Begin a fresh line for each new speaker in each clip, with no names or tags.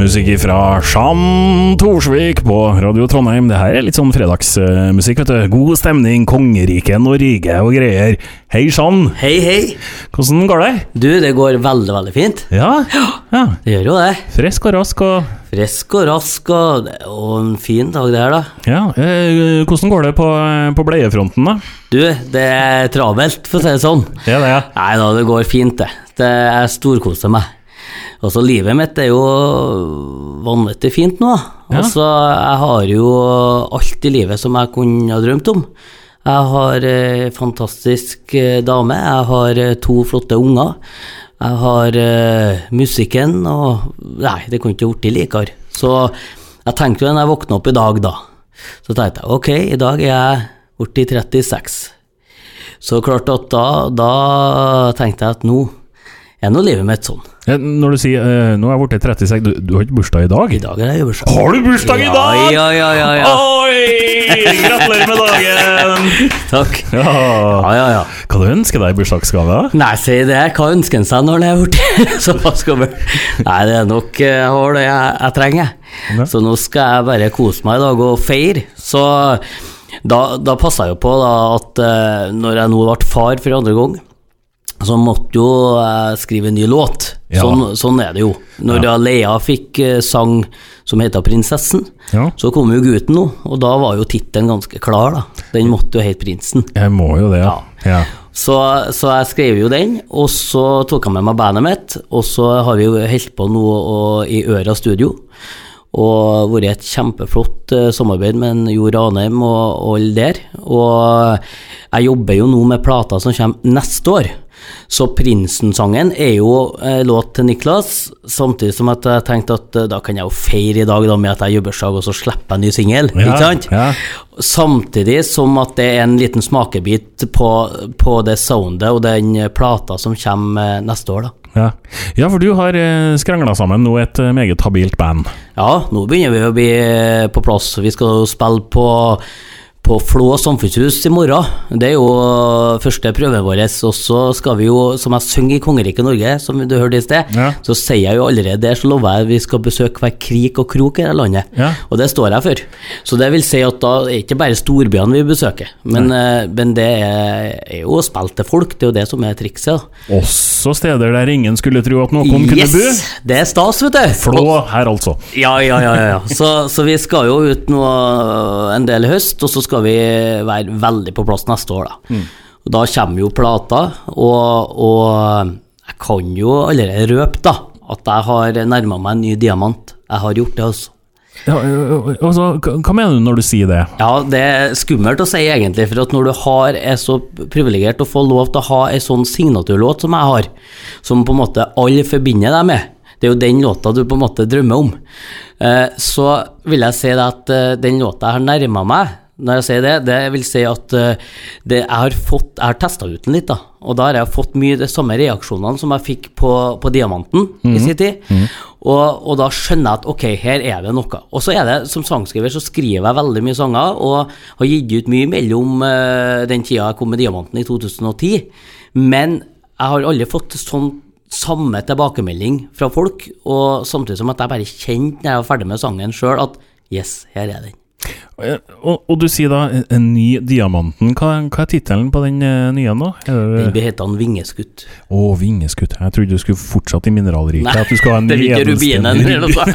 musikk fra Jean Torsvik på Radio Trondheim. Det her er litt sånn fredagsmusikk, vet du. God stemning, kongerike, Norge og greier. Hei, Jean.
Hei, hei.
Hvordan går det?
Du, det går veldig, veldig fint.
Ja? ja.
Det gjør jo det.
Frisk og rask og
Frisk og rask, og er jo en fin dag det her, da.
Ja. Eh, hvordan går det på, på bleiefronten, da?
Du, det er travelt, for å si det sånn.
Ja, det er.
Nei da, det går fint, det. Det Jeg storkoser meg. Altså, livet mitt er jo vanvittig fint nå. Altså, jeg har jo alt i livet som jeg kunne ha drømt om. Jeg har eh, fantastisk eh, dame, jeg har eh, to flotte unger. Jeg har eh, musikken, og Nei, det kunne ikke blitt likere. Så jeg tenkte jo når jeg våkna opp i dag, da, så tenkte jeg ok, i dag er jeg blitt 36. Så klart at da, da tenkte jeg at nå er leve livet mitt sånn.
Eh, Når du sier uh, nå er jeg blitt 36, du, du har ikke bursdag i dag?
I dag er jeg bursdag.
Har du bursdag i dag?
Ja, ja, ja, ja, ja.
Oi! Gratulerer med dagen!
Takk.
Ja.
Ja, ja, ja.
Hva du ønsker deg i bursdagsgave?
Nei, si det. Hva ønsker en seg når en er blitt såpass gammel? Nei, det er nok uh, Jeg har det jeg, jeg trenger.
Ja.
Så nå skal jeg bare kose meg i dag og feire. Så da, da passa jeg jo på da, at uh, når jeg nå ble far for andre gang, så måtte jo jeg skrive en ny låt.
Ja.
Sånn, sånn er det jo. Når da Lea fikk eh, sang som heter 'Prinsessen',
Ja.
så kom jo gutten nå, og da var jo tittelen ganske klar, da. Den måtte jo hete 'Prinsen'.
Jeg må jo det, ja. ja.
Så, så jeg skrev jo den, og så tok jeg med meg bandet mitt, og så har vi jo holdt på nå og, i Øra studio. Og vært et kjempeflott eh, samarbeid med Jo Ranheim og alle der. Og jeg jobber jo nå med plater som kommer neste år. Så Prinsen-sangen er jo eh, låt til Niklas, samtidig som at jeg tenkte at eh, da kan jeg jo feire i dag da med at jeg gjør bursdag, og så slipper jeg en ny singel,
Ja,
ikke sant?
ja.
Samtidig som at det er en liten smakebit på, på det soundet og den plata som kommer eh, neste år, da.
Ja. ja, for du har eh, skrangla sammen nå et meget habilt band.
Ja, nå begynner vi å bli på plass. Vi skal jo spille på, på Flå samfunnshus i morgen. Det er jo første prøven vår. Og så skal vi jo, som jeg synger i Kongeriket Norge, som du hørte i sted,
Ja.
så sier jeg jo allerede der, så lover jeg vi skal besøke hver krik og krok i det landet.
Ja.
Og det står jeg for. Så det vil si at da er ikke bare storbyene vi besøker, men, eh, men det er, er jo spille til folk. Det er jo det som er trikset.
Også steder der ingen skulle tro at noen kunne
yes!
bo.
Det er stas, vet du.
Flå her, altså.
Ja, ja, ja. ja, ja. Så, så vi skal jo ut nå en del i høst, og så skal vi være veldig på plass neste år, da. Og da kommer jo plata, og, og jeg kan jo allerede røpe, da, at jeg har nærma meg en ny diamant. Jeg har gjort det, altså.
Ja, altså, hva mener du når du sier det?
Ja, det er skummelt å si egentlig, for at når du har, er så privilegert å få lov til å ha en sånn signaturlåt som jeg har, som på en måte alle forbinder deg med, det er jo den låta du på en måte drømmer om, eh, så vil jeg si det at eh, den låta jeg har nærma meg, når jeg sier det, det vil si at eh, det, jeg har fått, jeg har testa ut den litt, da, og da har jeg fått mye de samme reaksjonene som jeg fikk på, på Diamanten i sin tid. Og, og da skjønner jeg at ok, her er det noe. Og så er det, som sangskriver, så skriver jeg veldig mye sanger, og har gitt ut mye mellom uh, den tida jeg kom med Diamanten i 2010. Men jeg har aldri fått sånn samme tilbakemelding fra folk, og samtidig som at jeg bare kjente når jeg var ferdig med sangen sjøl, at yes, her er den.
Og, og du sier da en- ny Diamanten. Hva, hva er tittelen på den eh, nye nå?
Den heter hetende Vingeskutt.
Å, vingeskutt. Jeg trodde du skulle fortsatt i mineralriket.
Nei,
At du skal ha en
det blir ikke rubinen eller noe.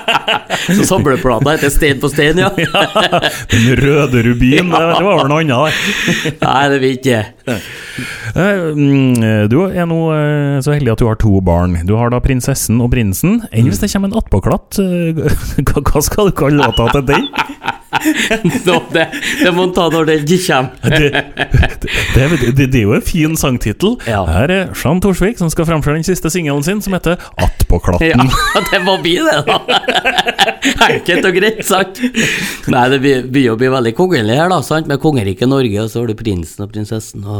Så samleplata heter Stein på stein, ja.
Den røde rubin, ja. det var vel noe annet.
Nei, det blir ikke
Du er nå eh, så heldig at du har to barn. Du har da prinsessen og prinsen. Enn hvis det kommer en attpåklatt? eh, Hva skal du kalle låta til den?
Nå, det, det må en ta når den kommer.
Det, det, det, er jo en fin sangtittel.
Ja.
Her er Jean Torsvik som skal framføre den siste singelen sin, som heter Attpåklatten.
Ja, det må bli det, da. Enkelt og greit, sagt. Nei, det blir å bli veldig kongelig her, da, sant? med kongeriket Norge, og så har du prinsen og prinsessen. Og...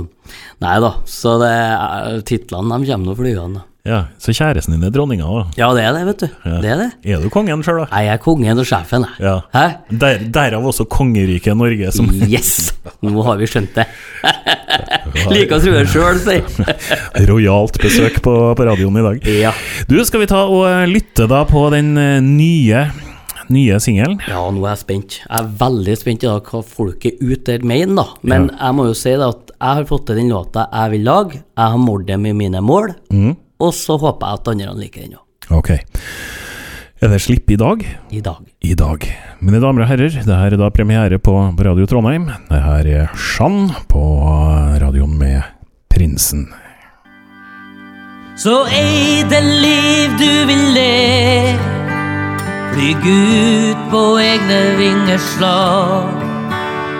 Nei da, så det er- titlene de kommer nå flygende.
Ja, Så kjæresten din er dronninga, òg?
Ja, det er det, vet du.
Ja.
Det er det.
Er du kongen sjøl, da?
Jeg er kongen og sjefen, jeg.
Ja.
Hæ?
Der, derav også kongeriket Norge, som
Yes! Nå har vi skjønt det. Liker å tro det sjøl, si.
rojalt besøk på, på radioen i dag.
Ja.
Du, skal vi ta og lytte da på den eh, nye Nye singelen?
ja, nå er jeg spent. Jeg er veldig spent i dag hva folket ut der mener, da. Men jeg må jo si det at jeg har fått til den låta jeg vil lage. Jeg har målt dem i mine mål. Og så håper jeg at andre liker den òg.
Ok. Er det slipp i dag?
I dag.
I dag. Mine damer og herrer, det her er da premiere på, på Radio Trondheim. Det her er Sjan på radioen med Prinsen.
Så ei det liv du vil leve. Flyg ut på egne vingeslag.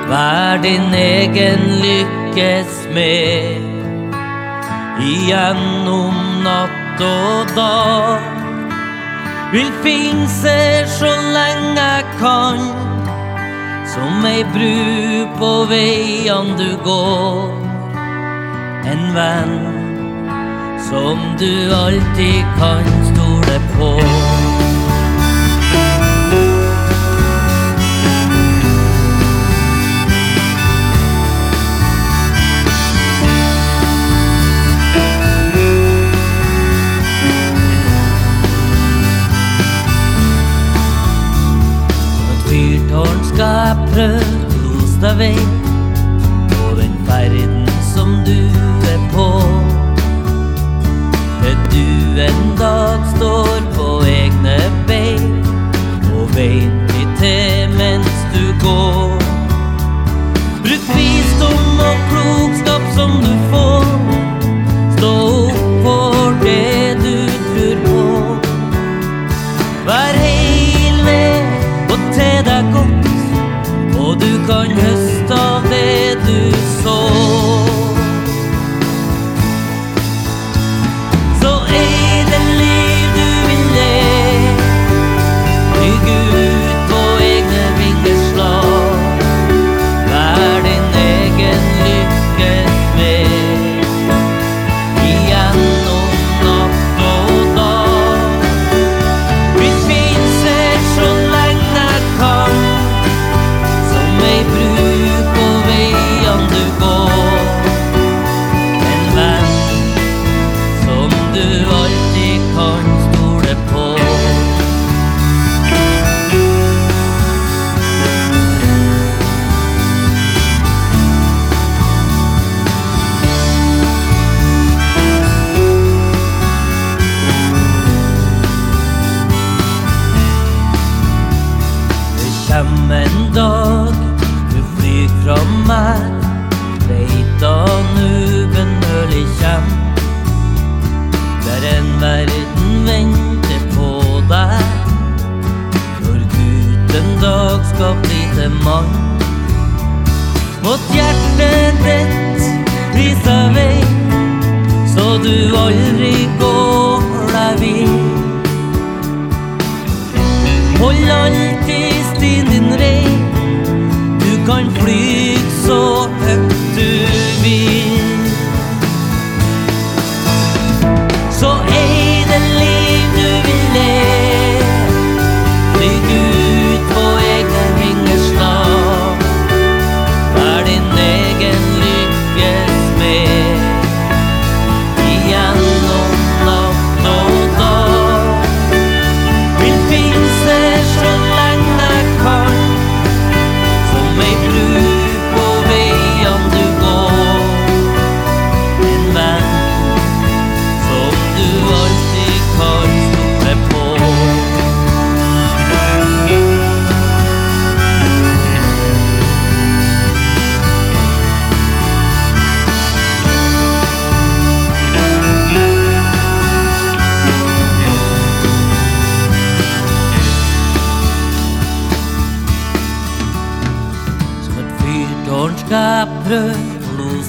Vær din egen lykkes med. Igjennom natt og dag. Vil finse så lenge jeg kan. Som ei bru på veien du går. En venn som du alltid kan stole på. Deg vei på den ferden som du er på. Til du en dag står på egne bein og veien blir til mens du går. Bruk visdom og klokskap som du får. Stå opp for det du tror på. Vær heil og til deg godt, og du kan høste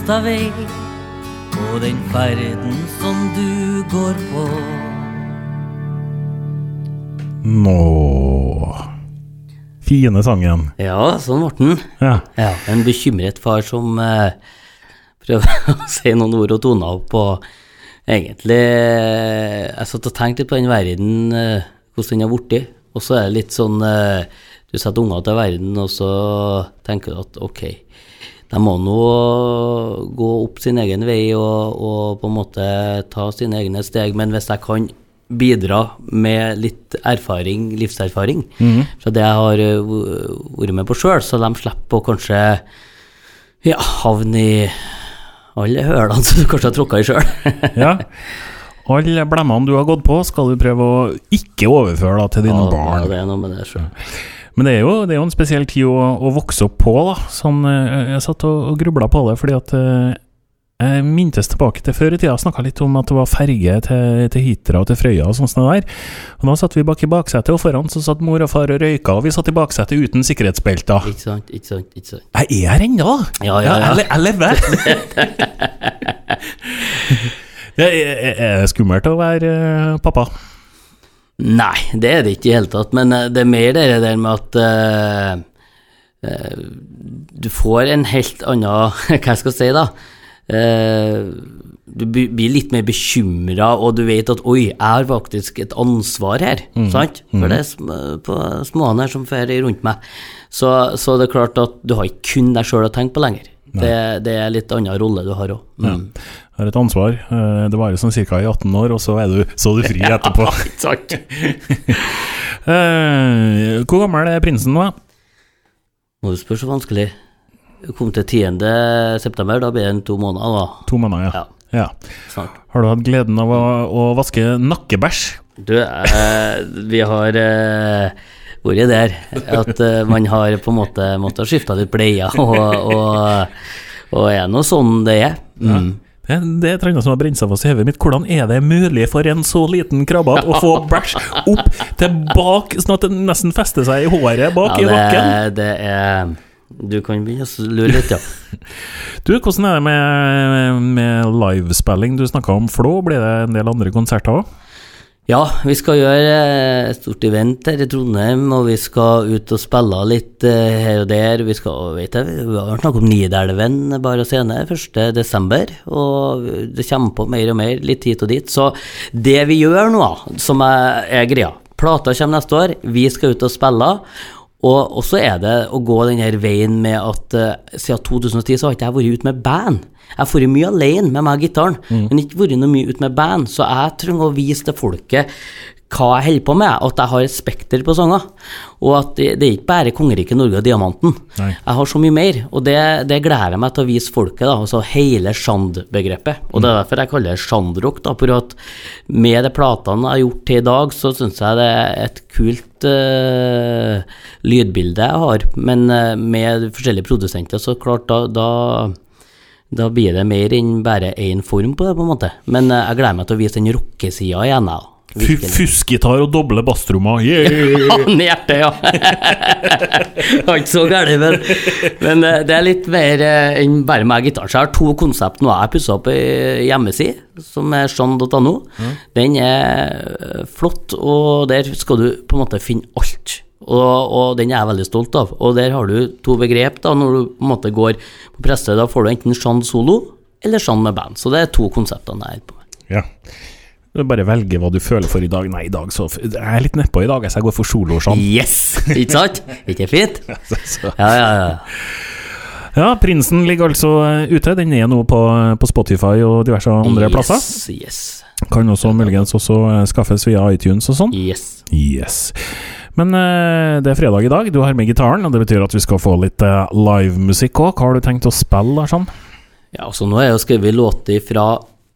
lose vei På den ferden som du går på
Nå Fine sangen.
Ja, sånn ble den
Ja.
Ja, en bekymret far som eh, prøver å si noen ord og toner på egentlig Jeg satt og tenkte litt på den verden, eh, hvordan den har blitt. Og så er det litt sånn eh, Du setter unger til verden, og så tenker du at ok, de må nå gå opp sin egen vei og, og på en måte ta sine egne steg. Men hvis jeg kan bidra med litt erfaring, livserfaring, fra det jeg har eh, vært med på sjøl, så de slipper å kanskje ja, havne i alle hølene som du kanskje har tråkka i sjøl.
Ja. Alle blemmene du har gått på, skal du prøve å ikke overføre da, til dine barn.
Ja, det er noe med det sjøl.
Men det er, jo, det er jo en spesiell tid å, å vokse opp på, da. Sånn, eh, jeg satt og, og grubla på det, fordi at eh, jeg mintes tilbake til før i tida, snakka litt om at det var ferge til, til Hitra og til Frøya og sånn der. Og da satt vi bak i baksetet, og foran så satt mor og far og røyka, og vi satt i baksetet uten sikkerhetsbelter.
Ikke sant, ikke sant, ikke sant.
Jeg er her ennå!
Ja, ja, ja.
Jeg, le- jeg lever! det er, er er skummelt å være eh, pappa?
Nei, det er det ikke i det hele tatt, men eh, det er mer det der med at uh, uh, du får en helt annen Hva skal jeg si, da? Uh, du blir litt mer bekymra, og du vet at oi, jeg har faktisk et ansvar her, sant? For det er sm på småene her som fer rundt meg. Så, så det er klart at du har ikke kun deg sjøl å tenke på lenger. Det, det er litt annen rolle du har òg. Mm.
Jeg har et ansvar. Eh, Det varer sånn ca. i 18 år, og så er du, så er du fri etterpå.
Ja, sant?
Eh, Hvor gammel er prinsen nå?
Må du spørre så vanskelig. Kom til 10. september, da blir det to måneder, da.
To måneder, ja.
Ja,
ja.
snart.
Har du hatt gleden av å, å vaske nakkebæsj?
Du, eh, vi har eh, vært der at eh, man har på en måte måttet skifte litt bleier, og, og, og er nå sånn det er. Mm.
Det, det er et eller som har brent seg fast i hodet mitt. Hvordan er det mulig for en så liten krabbe å få bæsj opp tilbake, sånn at det nesten fester seg i håret bak i
Ja,
nakken?
det, det er Du kan begynne å lure litt, ja.
Du, hvordan er det med, med livespilling? Du snakka om Flå, blir det en del andre konserter òg?
Ja, vi skal gjøre eh, et stort event her i Trondheim, og vi skal ut og spille litt eh, her og der. Vi skal, vet jeg, vi har snakket om Nidelven bare scene 1.12., og det kommer på mer og mer, litt hit og dit. Så det vi gjør nå, som er, er greia Plata kommer neste år, vi skal ut og spille. Og så er det å gå den her veien med at uh, siden 2010 så har ikke jeg vært ute med band. Jeg har vært mye alene med meg og gitaren, men ikke vært noe mye ute med band. Så jeg trenger å vise til folket hva jeg holder på med, at jeg har et spekter på sanger. Og at det, det er ikke bare Kongeriket Norge og Diamanten.
Nei.
Jeg har så mye mer, og det, det gleder jeg meg til å vise folket, da, altså hele sjand-begrepet. Og det er derfor jeg kaller det sjandrock, da, for at med de platene jeg har gjort til i dag, så syns jeg det er et kult uh, lydbilde jeg har, men uh, med forskjellige produsenter, så klart da, da da blir det mer enn bare én form på det, på en måte. Men eh, jeg gleder meg til å vise den rockesida igjen, jeg.
Fussgitar og doble basstrommer, yeah!
Han i hjertet, ja. Var ikke så gæren, men, men eh, det er litt mer eh, enn bare meg og gitaren. Så jeg har to konsept nå. Jeg pussa opp ei hjemmeside, som er sjan.no. Den er flott, og der skal du på en måte finne alt. Og, og den er jeg veldig stolt av. Og der har du to begrep. da, Når du på en måte går på presse, da får du enten Jean solo eller Jean med band. Så det er to konseptene jeg er på.
Ja. Du bare velge hva du føler for i dag. Nei, i dag så Jeg er litt nedpå i dag, så jeg går for solo sånn.
Yes! Ikke sant? Ikke fint? Ja, ja, ja.
Ja, Prinsen ligger altså eh, ute. Den er nå på, på Spotify og diverse andre plasser.
Yes, yes,
Kan også muligens også eh, skaffes via iTunes og sånn.
yes.
Yes. Men eh, det er fredag i dag, du har med gitaren, og det betyr at vi skal få litt livemusikk òg. Hva har du tenkt å spille, Larsson?
Ja, altså nå har jeg jo skrevet låter fra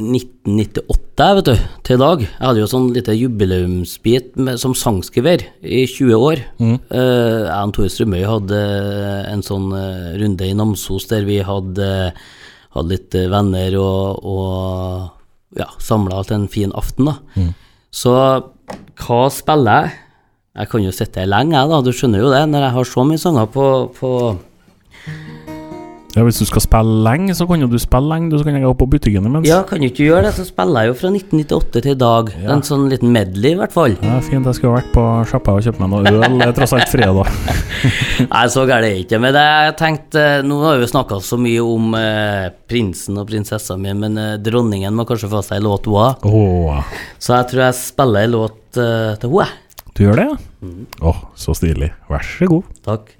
1998, vet du, til i dag. Jeg hadde jo sånn lite jubileumsbit med, som sangskriver i 20 år.
Mm.
Uh, jeg og Tore Strømøy hadde en sånn eh, runde i Namsos der vi hadde, hadde litt eh, venner og, og ja, samla til en fin aften, da.
Mm.
Så hva spiller jeg? Jeg kan jo sitte her lenge, jeg, da. Du skjønner jo det, når jeg har så mye sanger på, på
Ja, Hvis du skal spille lenge, så kan jo du spille lenge. Så kan jeg gå på butikken imens.
Ja, kan du ikke gjøre det, så spiller jeg jo fra 1998 til i dag.
Ja.
En sånn liten medley, i hvert fall.
Ja, Fint. Jeg skulle vært på sjappa og kjøpt meg noe øl. Det er tross alt fredag.
Nei, så gærent er det ikke. Men det jeg tenkte, nå har vi jo snakka så mye om eh, prinsen og prinsessa mi, men eh, dronningen må kanskje få seg en låt, hun òg.
Oh.
Så jeg tror jeg spiller en låt eh, til henne. jeg.
du gjør det, ja? Åh, så stilig. Vær så god.
Takk.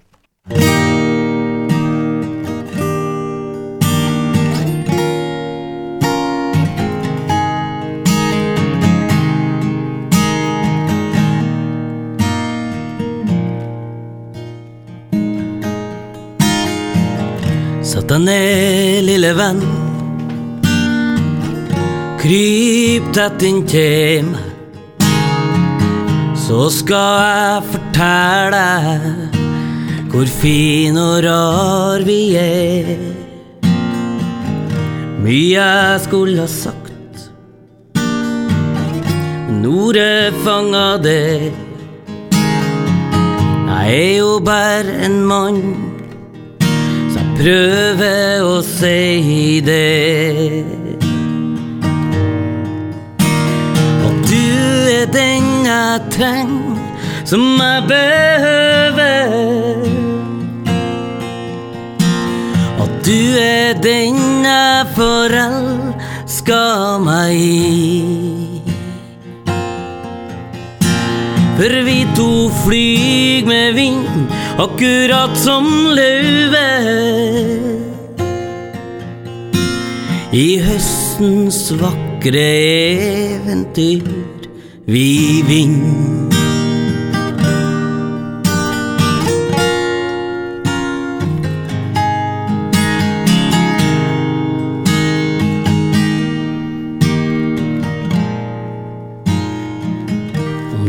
Deg ned, lille venn. Kryp tett inntil meg. Så skal jeg fortelle hvor fin og rar vi er. Mye jeg skulle ha sagt, men ordet fanga det. Jeg er jo bare en mann, prøver å si det. At du er den jeg trenger, som jeg behøver. At du er den jeg forelska meg i. For vi to flyg med vind, akkurat som løve. I høstens vakre eventyr vi vinner.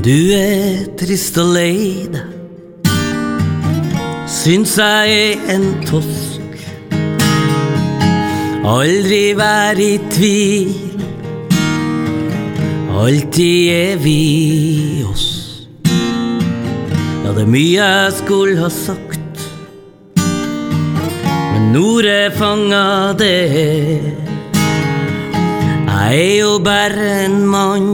Du er trist og lei deg, syns jeg er en tosk. Aldri vær i tvil, alltid er vi oss. Ja, det er mye jeg skulle ha sagt, men ordet fanga det. Jeg er jo bare en mann,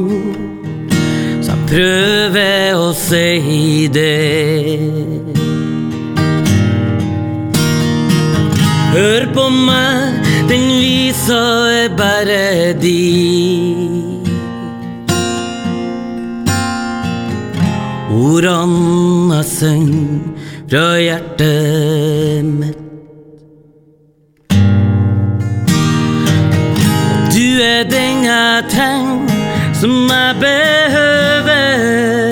så jeg prøver å si det. Hør på meg, den lysa er bare di. Ordene jeg synger fra hjertet mitt. Du er den jeg trenger, som jeg behøver.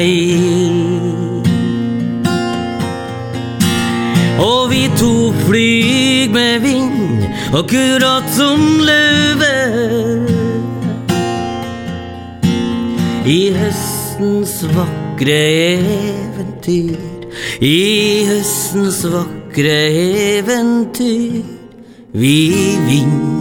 Meg. Og vi to flyg med vind, akkurat som løver. I høstens vakre eventyr, i høstens vakre eventyr, vi vinner.